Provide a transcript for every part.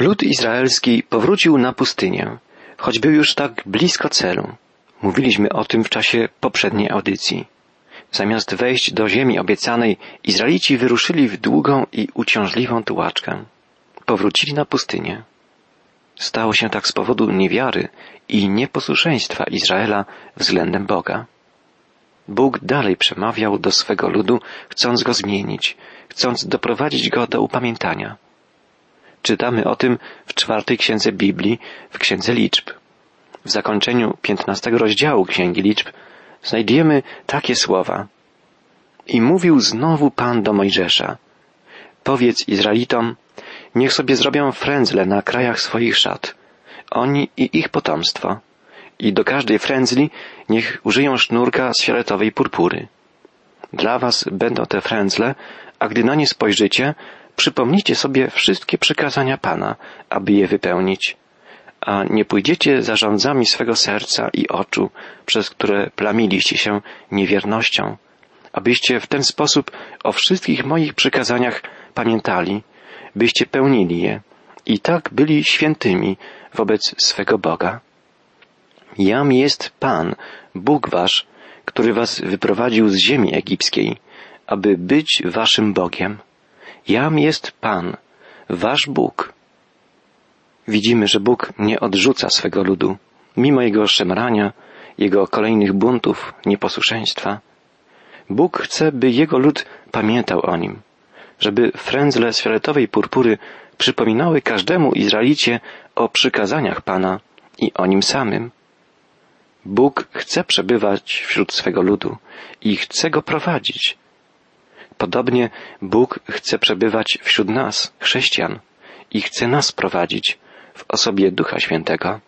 Lud izraelski powrócił na pustynię, choć był już tak blisko celu. Mówiliśmy o tym w czasie poprzedniej audycji. Zamiast wejść do ziemi obiecanej, Izraelici wyruszyli w długą i uciążliwą tułaczkę. Powrócili na pustynię. Stało się tak z powodu niewiary i nieposłuszeństwa Izraela względem Boga. Bóg dalej przemawiał do swego ludu, chcąc go zmienić, chcąc doprowadzić go do upamiętania. Czytamy o tym w czwartej księdze Biblii, w księdze liczb. W zakończeniu piętnastego rozdziału księgi liczb znajdziemy takie słowa. I mówił znowu Pan do Mojżesza. Powiedz Izraelitom, niech sobie zrobią frędzle na krajach swoich szat, oni i ich potomstwo. I do każdej frędzli niech użyją sznurka z fioletowej purpury. Dla was będą te frędzle, a gdy na nie spojrzycie, przypomnijcie sobie wszystkie przykazania Pana, aby je wypełnić. A nie pójdziecie zarządzami swego serca i oczu, przez które plamiliście się niewiernością, abyście w ten sposób o wszystkich moich przykazaniach pamiętali, byście pełnili je i tak byli świętymi wobec swego Boga. Jam jest Pan, Bóg wasz, który was wyprowadził z ziemi egipskiej, aby być waszym Bogiem. Jam jest Pan, wasz Bóg. Widzimy, że Bóg nie odrzuca swego ludu, mimo jego szemrania, jego kolejnych buntów, nieposłuszeństwa. Bóg chce, by jego lud pamiętał o nim, żeby frędzle z fioletowej purpury przypominały każdemu Izraelicie o przykazaniach Pana i o nim samym. Bóg chce przebywać wśród swego ludu i chce go prowadzić. Podobnie Bóg chce przebywać wśród nas, chrześcijan, i chce nas prowadzić w osobie Ducha Świętego.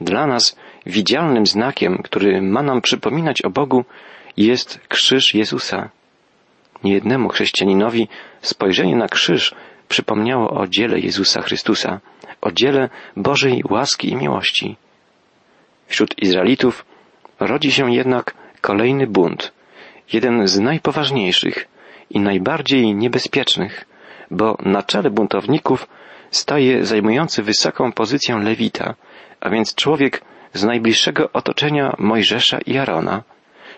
Dla nas widzialnym znakiem, który ma nam przypominać o Bogu, jest krzyż Jezusa. Niejednemu chrześcijaninowi spojrzenie na krzyż przypomniało o dziele Jezusa Chrystusa, o dziele Bożej łaski i miłości. Wśród Izraelitów rodzi się jednak kolejny bunt, jeden z najpoważniejszych i najbardziej niebezpiecznych, bo na czele buntowników staje zajmujący wysoką pozycję Lewita, a więc człowiek z najbliższego otoczenia Mojżesza i Arona,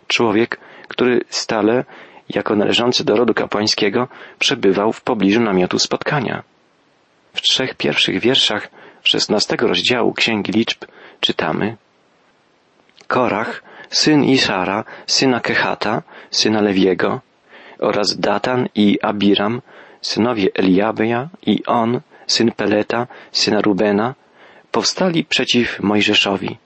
człowiek, który stale, jako należący do rodu kapłańskiego, przebywał w pobliżu namiotu spotkania. W trzech pierwszych wierszach szesnastego rozdziału Księgi Liczb czytamy Korach, syn Isara, syna Kehata, syna Lewiego oraz Datan i Abiram, synowie Eliabeja i on, syn Peleta, syna Rubena, powstali przeciw Mojżeszowi,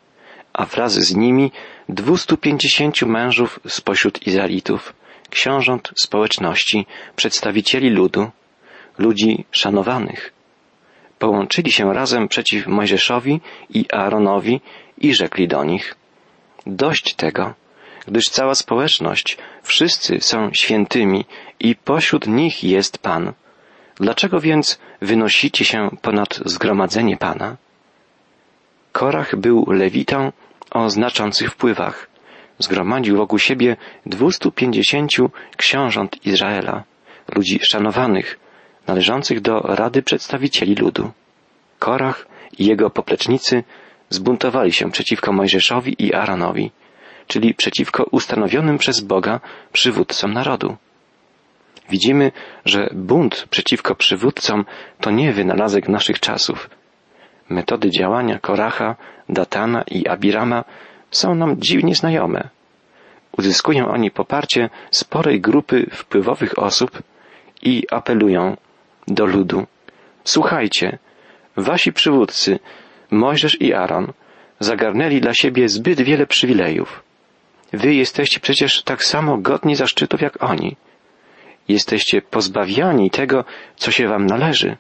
a wraz z nimi dwustu pięćdziesięciu mężów spośród Izraelitów, książąt społeczności, przedstawicieli ludu, ludzi szanowanych. Połączyli się razem przeciw Mojżeszowi i Aaronowi i rzekli do nich, dość tego, gdyż cała społeczność, wszyscy są świętymi i pośród nich jest Pan. Dlaczego więc wynosicie się ponad zgromadzenie Pana? Korach był lewitą o znaczących wpływach. Zgromadził wokół siebie dwustu pięćdziesięciu książąt Izraela, ludzi szanowanych, należących do Rady Przedstawicieli Ludu. Korach i jego poplecznicy zbuntowali się przeciwko Mojżeszowi i Aaronowi, czyli przeciwko ustanowionym przez Boga przywódcom narodu. Widzimy, że bunt przeciwko przywódcom to nie wynalazek naszych czasów. Metody działania Koracha, Datana i Abirama są nam dziwnie znajome. Uzyskują oni poparcie sporej grupy wpływowych osób i apelują do ludu. Słuchajcie, wasi przywódcy, Mojżesz i Aaron, zagarnęli dla siebie zbyt wiele przywilejów. Wy jesteście przecież tak samo godni zaszczytów jak oni. Jesteście pozbawiani tego, co się wam należy.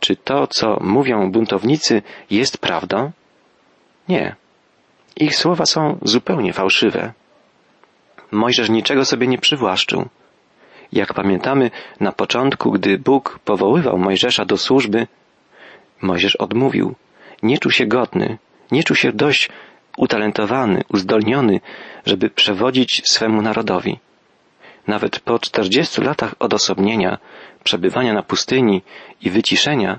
Czy to, co mówią buntownicy, jest prawdą? Nie. Ich słowa są zupełnie fałszywe. Mojżesz niczego sobie nie przywłaszczył. Jak pamiętamy, na początku, gdy Bóg powoływał Mojżesza do służby, Mojżesz odmówił. Nie czuł się godny, nie czuł się dość utalentowany, uzdolniony, żeby przewodzić swemu narodowi. Nawet po czterdziestu latach odosobnienia, przebywania na pustyni i wyciszenia,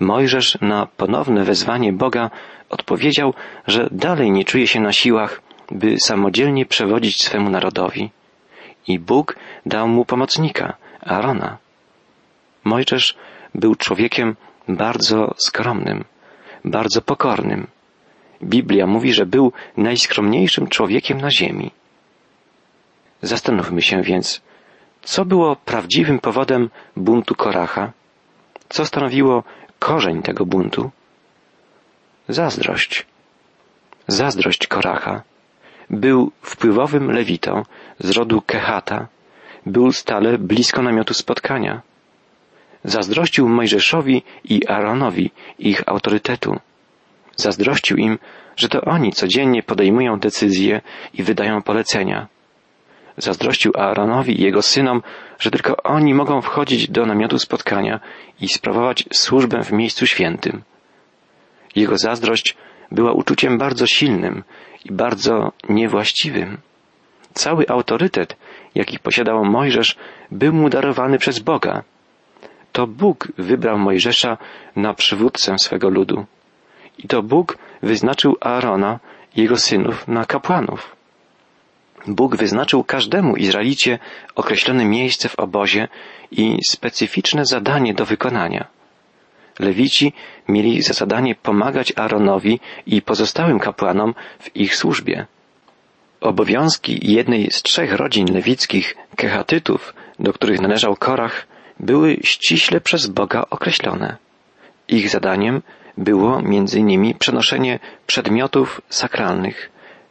Mojżesz na ponowne wezwanie Boga odpowiedział, że dalej nie czuje się na siłach, by samodzielnie przewodzić swemu narodowi. I Bóg dał mu pomocnika, Arona. Mojżesz był człowiekiem bardzo skromnym, bardzo pokornym. Biblia mówi, że był najskromniejszym człowiekiem na ziemi. Zastanówmy się więc, co było prawdziwym powodem buntu Koracha? Co stanowiło korzeń tego buntu? Zazdrość. Zazdrość Koracha. Był wpływowym lewitą z rodu Kehata. Był stale blisko namiotu spotkania. Zazdrościł Mojżeszowi i Aaronowi ich autorytetu. Zazdrościł im, że to oni codziennie podejmują decyzje i wydają polecenia. Zazdrościł Aaronowi i jego synom, że tylko oni mogą wchodzić do namiotu spotkania i sprawować służbę w miejscu świętym. Jego zazdrość była uczuciem bardzo silnym i bardzo niewłaściwym. Cały autorytet, jaki posiadał Mojżesz, był mu darowany przez Boga. To Bóg wybrał Mojżesza na przywódcę swego ludu. I to Bóg wyznaczył Aarona i jego synów na kapłanów. Bóg wyznaczył każdemu Izraelicie określone miejsce w obozie i specyficzne zadanie do wykonania. Lewici mieli za zadanie pomagać Aaronowi i pozostałym kapłanom w ich służbie. Obowiązki jednej z trzech rodzin lewickich, kehatytów, do których należał Korach, były ściśle przez Boga określone. Ich zadaniem było między innymi przenoszenie przedmiotów sakralnych,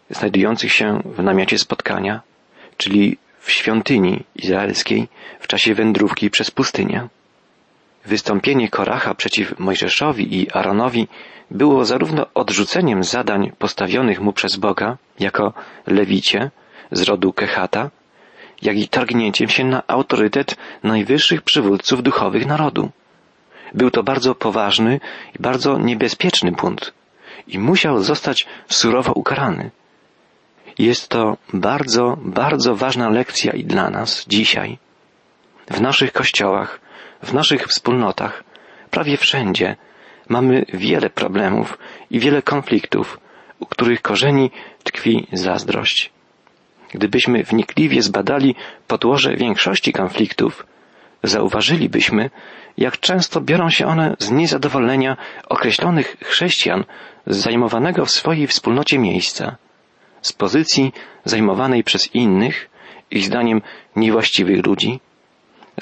znajdujących się w namiocie spotkania, czyli w świątyni izraelskiej w czasie wędrówki przez pustynię. Wystąpienie Koracha przeciw Mojżeszowi i Aaronowi było zarówno odrzuceniem zadań postawionych mu przez Boga jako lewicie z rodu Kehata, jak i targnięciem się na autorytet najwyższych przywódców duchowych narodu. Był to bardzo poważny i bardzo niebezpieczny bunt i musiał zostać surowo ukarany. Jest to bardzo, bardzo ważna lekcja i dla nas dzisiaj. W naszych kościołach, w naszych wspólnotach, prawie wszędzie mamy wiele problemów i wiele konfliktów, u których korzeni tkwi zazdrość. Gdybyśmy wnikliwie zbadali podłoże większości konfliktów, zauważylibyśmy, jak często biorą się one z niezadowolenia określonych chrześcijan z zajmowanego w swojej wspólnocie miejsca z pozycji zajmowanej przez innych, ich zdaniem niewłaściwych ludzi,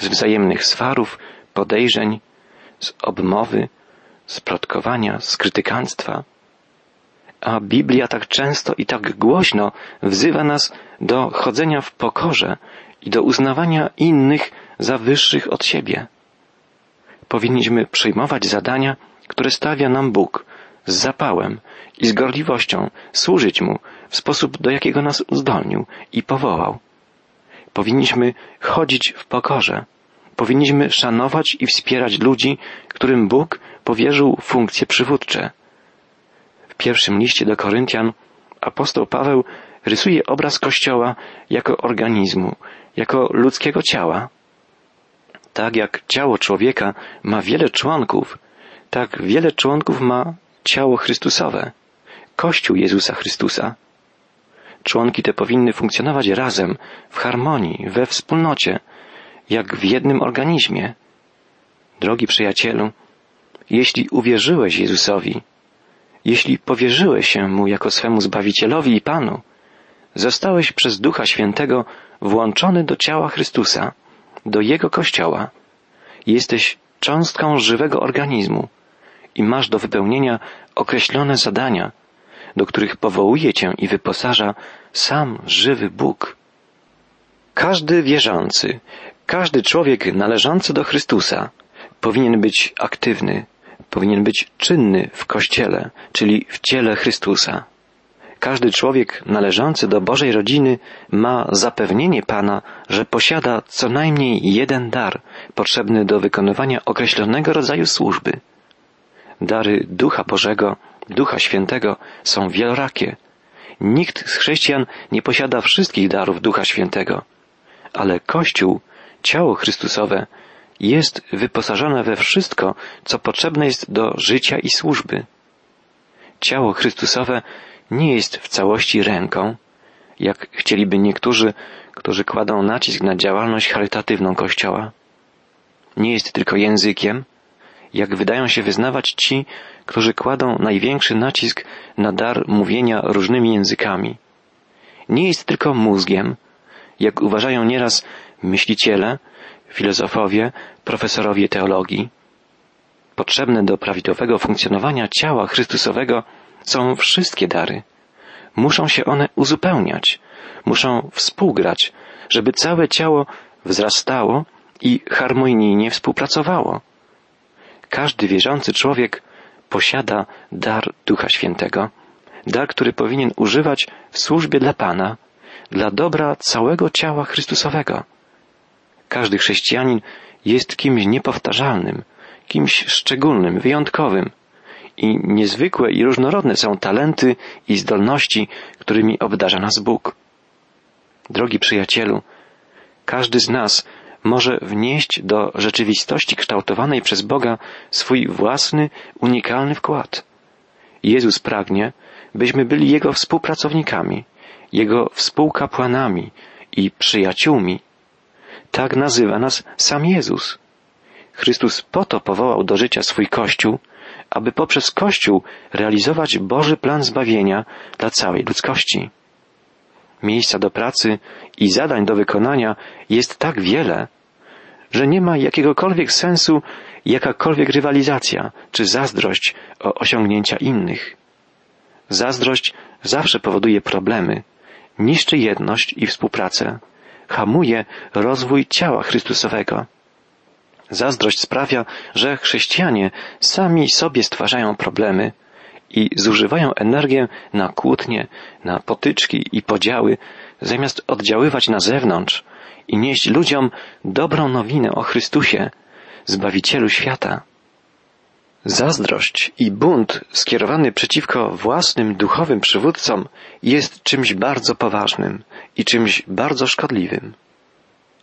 z wzajemnych swarów, podejrzeń, z obmowy, z plotkowania, z krytykanstwa. A Biblia tak często i tak głośno wzywa nas do chodzenia w pokorze i do uznawania innych za wyższych od siebie. Powinniśmy przyjmować zadania, które stawia nam Bóg z zapałem i z gorliwością, służyć Mu w sposób, do jakiego nas uzdolnił i powołał. Powinniśmy chodzić w pokorze. Powinniśmy szanować i wspierać ludzi, którym Bóg powierzył funkcje przywódcze. W pierwszym liście do Koryntian apostoł Paweł rysuje obraz Kościoła jako organizmu, jako ludzkiego ciała. Tak jak ciało człowieka ma wiele członków, tak wiele członków ma ciało Chrystusowe, Kościół Jezusa Chrystusa. Członki te powinny funkcjonować razem, w harmonii, we wspólnocie, jak w jednym organizmie. Drogi przyjacielu, jeśli uwierzyłeś Jezusowi, jeśli powierzyłeś się Mu jako swemu Zbawicielowi i Panu, zostałeś przez Ducha Świętego włączony do ciała Chrystusa, do Jego Kościoła. Jesteś cząstką żywego organizmu i masz do wypełnienia określone zadania, do których powołuje cię i wyposaża sam żywy Bóg. Każdy wierzący, każdy człowiek należący do Chrystusa powinien być aktywny, powinien być czynny w Kościele, czyli w ciele Chrystusa. Każdy człowiek należący do Bożej rodziny ma zapewnienie Pana, że posiada co najmniej jeden dar potrzebny do wykonywania określonego rodzaju służby. Dary Ducha Bożego Ducha Świętego są wielorakie. Nikt z chrześcijan nie posiada wszystkich darów Ducha Świętego, ale Kościół, ciało Chrystusowe, jest wyposażone we wszystko, co potrzebne jest do życia i służby. Ciało Chrystusowe nie jest w całości ręką, jak chcieliby niektórzy, którzy kładą nacisk na działalność charytatywną Kościoła. Nie jest tylko językiem, jak wydają się wyznawać ci, którzy kładą największy nacisk na dar mówienia różnymi językami. Nie jest tylko mózgiem, jak uważają nieraz myśliciele, filozofowie, profesorowie teologii. Potrzebne do prawidłowego funkcjonowania ciała Chrystusowego są wszystkie dary. Muszą się one uzupełniać, muszą współgrać, żeby całe ciało wzrastało i harmonijnie współpracowało. Każdy wierzący człowiek posiada dar Ducha Świętego, dar, który powinien używać w służbie dla Pana, dla dobra całego ciała Chrystusowego. Każdy chrześcijanin jest kimś niepowtarzalnym, kimś szczególnym, wyjątkowym. I niezwykłe i różnorodne są talenty i zdolności, którymi obdarza nas Bóg. Drogi przyjacielu, każdy z nas może wnieść do rzeczywistości kształtowanej przez Boga swój własny, unikalny wkład. Jezus pragnie, byśmy byli Jego współpracownikami, Jego współkapłanami i przyjaciółmi. Tak nazywa nas sam Jezus. Chrystus po to powołał do życia swój Kościół, aby poprzez Kościół realizować Boży plan zbawienia dla całej ludzkości. Miejsca do pracy i zadań do wykonania jest tak wiele, że nie ma jakiegokolwiek sensu jakakolwiek rywalizacja czy zazdrość o osiągnięcia innych. Zazdrość zawsze powoduje problemy, niszczy jedność i współpracę, hamuje rozwój ciała Chrystusowego. Zazdrość sprawia, że chrześcijanie sami sobie stwarzają problemy i zużywają energię na kłótnie, na potyczki i podziały, zamiast oddziaływać na zewnątrz i nieść ludziom dobrą nowinę o Chrystusie, Zbawicielu świata. Zazdrość i bunt skierowany przeciwko własnym duchowym przywódcom jest czymś bardzo poważnym i czymś bardzo szkodliwym.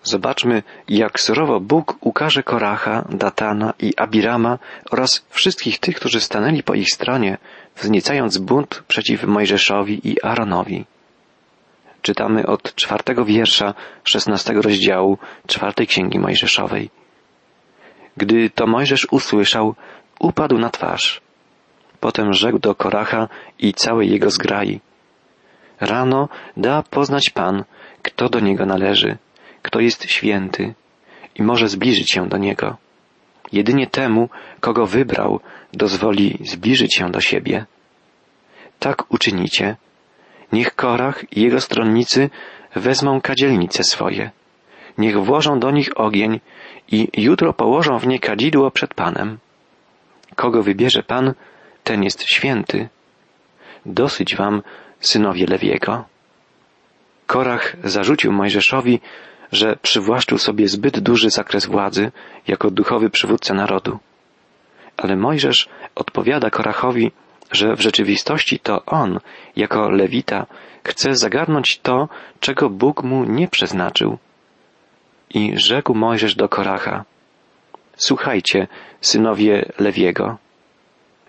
Zobaczmy, jak surowo Bóg ukaże Koracha, Datana i Abirama oraz wszystkich tych, którzy stanęli po ich stronie, wzniecając bunt przeciw Mojżeszowi i Aaronowi. Czytamy od czwartego wiersza szesnastego rozdziału czwartej księgi Mojżeszowej. Gdy to Mojżesz usłyszał, upadł na twarz. Potem rzekł do Koracha i całej jego zgrai. Rano da poznać Pan, kto do niego należy, kto jest święty i może zbliżyć się do niego. Jedynie temu, kogo wybrał, dozwoli zbliżyć się do siebie. Tak uczynicie. Niech Korach i jego stronnicy wezmą kadzielnice swoje. Niech włożą do nich ogień i jutro położą w nie kadzidło przed Panem. Kogo wybierze Pan, ten jest święty. Dosyć wam, synowie Lewiego. Korach zarzucił Mojżeszowi, że przywłaszczył sobie zbyt duży zakres władzy jako duchowy przywódca narodu. Ale Mojżesz odpowiada Korachowi, że w rzeczywistości to on, jako Lewita, chce zagarnąć to, czego Bóg mu nie przeznaczył. I rzekł Mojżesz do Koracha, Słuchajcie, synowie Lewiego.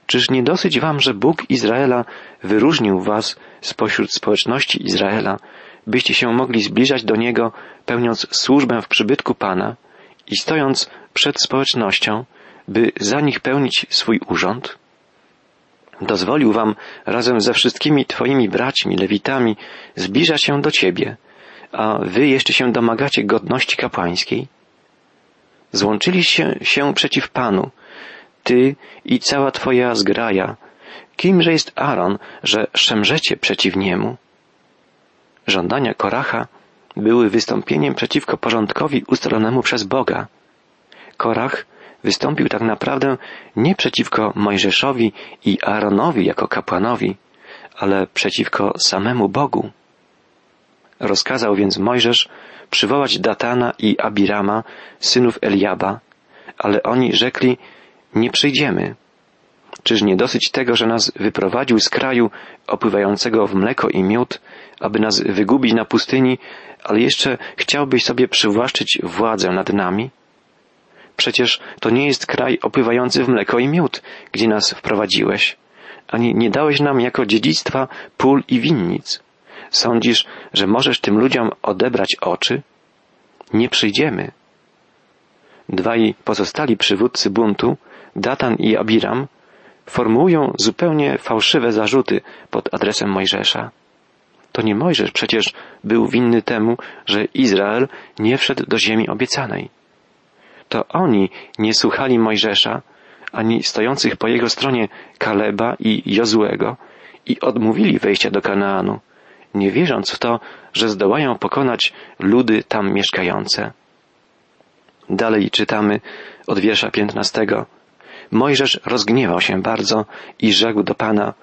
Czyż nie dosyć wam, że Bóg Izraela wyróżnił was spośród społeczności Izraela, byście się mogli zbliżać do Niego, pełniąc służbę w przybytku Pana i stojąc przed społecznością, by za nich pełnić swój urząd? Dozwolił wam razem ze wszystkimi twoimi braćmi, lewitami, zbliżać się do Ciebie, a wy jeszcze się domagacie godności kapłańskiej? Złączyliście się przeciw Panu, ty i cała twoja zgraja. Kimże jest Aaron, że szemrzecie przeciw niemu? Żądania Koracha były wystąpieniem przeciwko porządkowi ustalonemu przez Boga. Korach wystąpił tak naprawdę nie przeciwko Mojżeszowi i Aaronowi jako kapłanowi, ale przeciwko samemu Bogu. Rozkazał więc Mojżesz przywołać Datana i Abirama, synów Eliaba, ale oni rzekli, nie przyjdziemy. Czyż nie dosyć tego, że nas wyprowadził z kraju opływającego w mleko i miód, aby nas wygubić na pustyni, ale jeszcze chciałbyś sobie przywłaszczyć władzę nad nami? Przecież to nie jest kraj opływający w mleko i miód, gdzie nas wprowadziłeś, ani nie dałeś nam jako dziedzictwa pól i winnic. Sądzisz, że możesz tym ludziom odebrać oczy? Nie przyjdziemy. Dwaj pozostali przywódcy buntu, Datan i Abiram, formułują zupełnie fałszywe zarzuty pod adresem Mojżesza. To nie Mojżesz przecież był winny temu, że Izrael nie wszedł do ziemi obiecanej. To oni nie słuchali Mojżesza, ani stojących po jego stronie Kaleba i Jozłego i odmówili wejścia do Kanaanu, nie wierząc w to, że zdołają pokonać ludy tam mieszkające. Dalej czytamy od wiersza piętnastego. Mojżesz rozgniewał się bardzo i rzekł do Pana,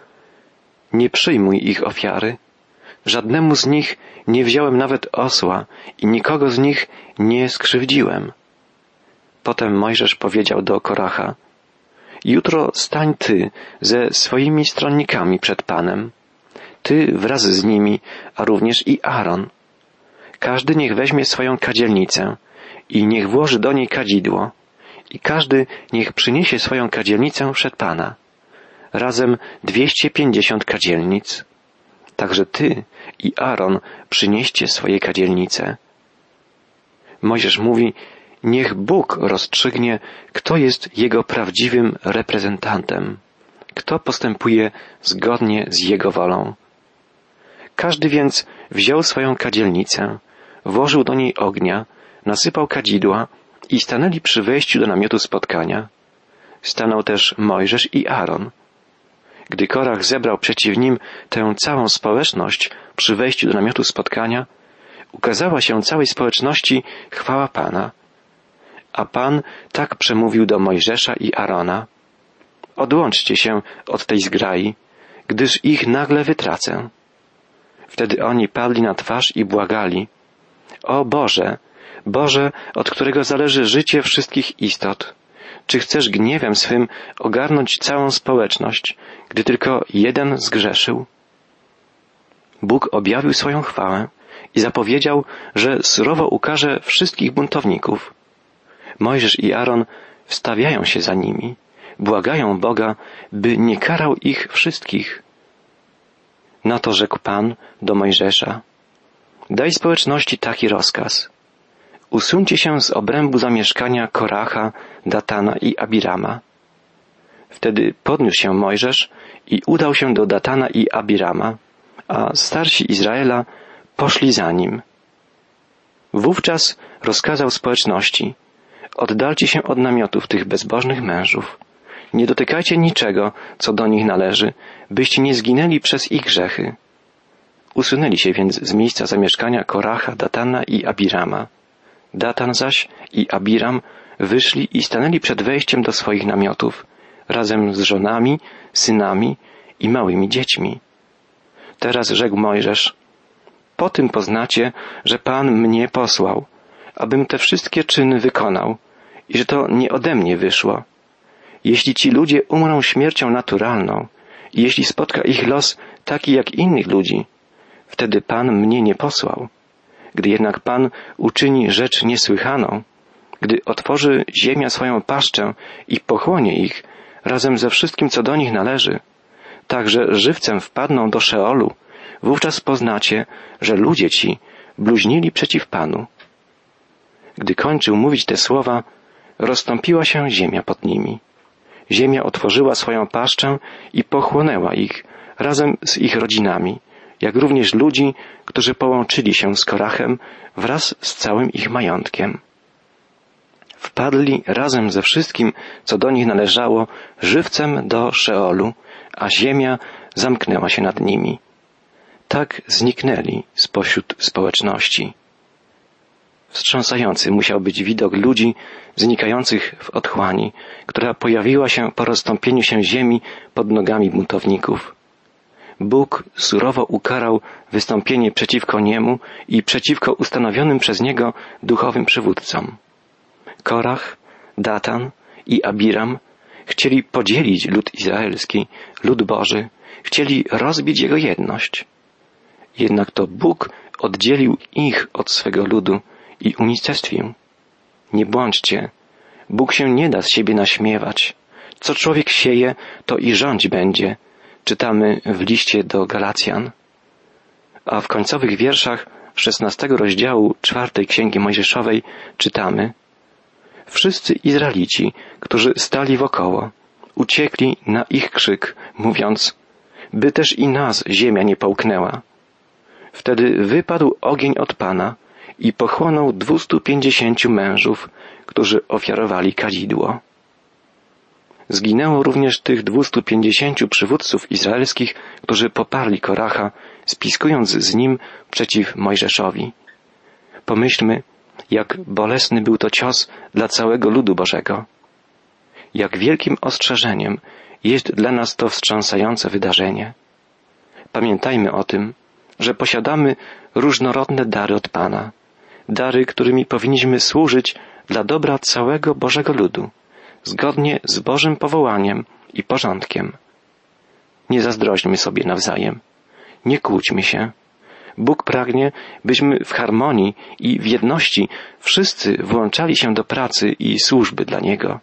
nie przyjmuj ich ofiary. Żadnemu z nich nie wziąłem nawet osła i nikogo z nich nie skrzywdziłem. Potem Mojżesz powiedział do Koracha, jutro stań ty ze swoimi stronnikami przed Panem, ty wraz z nimi, a również i Aaron. Każdy niech weźmie swoją kadzielnicę i niech włoży do niej kadzidło i każdy niech przyniesie swoją kadzielnicę przed Pana. Razem dwieście pięćdziesiąt kadzielnic. Także ty i Aaron przynieście swoje kadzielnice. Mojżesz mówi, niech Bóg rozstrzygnie, kto jest jego prawdziwym reprezentantem, kto postępuje zgodnie z jego wolą. Każdy więc wziął swoją kadzielnicę, włożył do niej ognia, nasypał kadzidła i stanęli przy wejściu do namiotu spotkania. Stanął też Mojżesz i Aaron. Gdy Korach zebrał przeciw nim tę całą społeczność przy wejściu do namiotu spotkania, ukazała się całej społeczności chwała Pana. A Pan tak przemówił do Mojżesza i Arona. Odłączcie się od tej zgrai, gdyż ich nagle wytracę. Wtedy oni padli na twarz i błagali. O Boże, Boże, od którego zależy życie wszystkich istot, czy chcesz gniewem swym ogarnąć całą społeczność, gdy tylko jeden zgrzeszył? Bóg objawił swoją chwałę i zapowiedział, że surowo ukaże wszystkich buntowników. Mojżesz i Aaron wstawiają się za nimi, błagają Boga, by nie karał ich wszystkich. Na to rzekł Pan do Mojżesza, daj społeczności taki rozkaz. Usuńcie się z obrębu zamieszkania Koracha, Datana i Abirama. Wtedy podniósł się Mojżesz i udał się do Datana i Abirama, a starsi Izraela poszli za nim. Wówczas rozkazał społeczności, oddalcie się od namiotów tych bezbożnych mężów. Nie dotykajcie niczego, co do nich należy, byście nie zginęli przez ich grzechy. Usunęli się więc z miejsca zamieszkania Koracha, Datana i Abirama. Datan zaś i Abiram wyszli i stanęli przed wejściem do swoich namiotów, razem z żonami, synami i małymi dziećmi. Teraz rzekł Mojżesz, po tym poznacie, że Pan mnie posłał, abym te wszystkie czyny wykonał i że to nie ode mnie wyszło. Jeśli ci ludzie umrą śmiercią naturalną i jeśli spotka ich los taki jak innych ludzi, wtedy Pan mnie nie posłał. Gdy jednak Pan uczyni rzecz niesłychaną, gdy otworzy ziemia swoją paszczę i pochłonie ich razem ze wszystkim, co do nich należy, tak że żywcem wpadną do Szeolu, wówczas poznacie, że ludzie ci bluźnili przeciw Panu. Gdy kończył mówić te słowa, rozstąpiła się ziemia pod nimi. Ziemia otworzyła swoją paszczę i pochłonęła ich razem z ich rodzinami, jak również ludzi, którzy połączyli się z Korachem wraz z całym ich majątkiem. Wpadli razem ze wszystkim, co do nich należało, żywcem do Szeolu, a ziemia zamknęła się nad nimi. Tak zniknęli spośród społeczności. Wstrząsający musiał być widok ludzi znikających w otchłani, która pojawiła się po rozstąpieniu się ziemi pod nogami buntowników. Bóg surowo ukarał wystąpienie przeciwko niemu i przeciwko ustanowionym przez niego duchowym przywódcom. Korach, Datan i Abiram chcieli podzielić lud izraelski, lud Boży, chcieli rozbić jego jedność. Jednak to Bóg oddzielił ich od swego ludu i unicestwił. Nie błądźcie, Bóg się nie da z siebie naśmiewać. Co człowiek sieje, to i rządź będzie. Czytamy w liście do Galacjan. A w końcowych wierszach szesnastego rozdziału czwartej Księgi Mojżeszowej czytamy Wszyscy Izraelici, którzy stali wokoło, uciekli na ich krzyk, mówiąc by też i nas ziemia nie połknęła. Wtedy wypadł ogień od Pana i pochłonął dwustu pięćdziesięciu mężów, którzy ofiarowali kadzidło. Zginęło również tych dwustu pięćdziesięciu przywódców izraelskich, którzy poparli Koracha, spiskując z nim przeciw Mojżeszowi. Pomyślmy, jak bolesny był to cios dla całego ludu Bożego. Jak wielkim ostrzeżeniem jest dla nas to wstrząsające wydarzenie. Pamiętajmy o tym, że posiadamy różnorodne dary od Pana, dary, którymi powinniśmy służyć dla dobra całego Bożego ludu, zgodnie z Bożym powołaniem i porządkiem. Nie zazdroźmy sobie nawzajem, nie kłóćmy się. Bóg pragnie, byśmy w harmonii i w jedności wszyscy włączali się do pracy i służby dla Niego.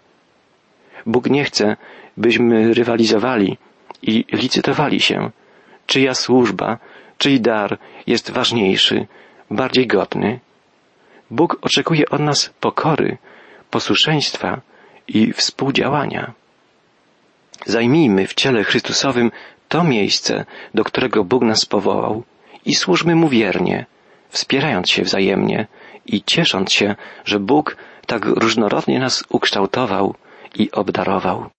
Bóg nie chce, byśmy rywalizowali i licytowali się, czyja służba, czyj dar jest ważniejszy, bardziej godny. Bóg oczekuje od nas pokory, posłuszeństwa i współdziałania. Zajmijmy w ciele Chrystusowym to miejsce, do którego Bóg nas powołał i służmy Mu wiernie, wspierając się wzajemnie i ciesząc się, że Bóg tak różnorodnie nas ukształtował i obdarował.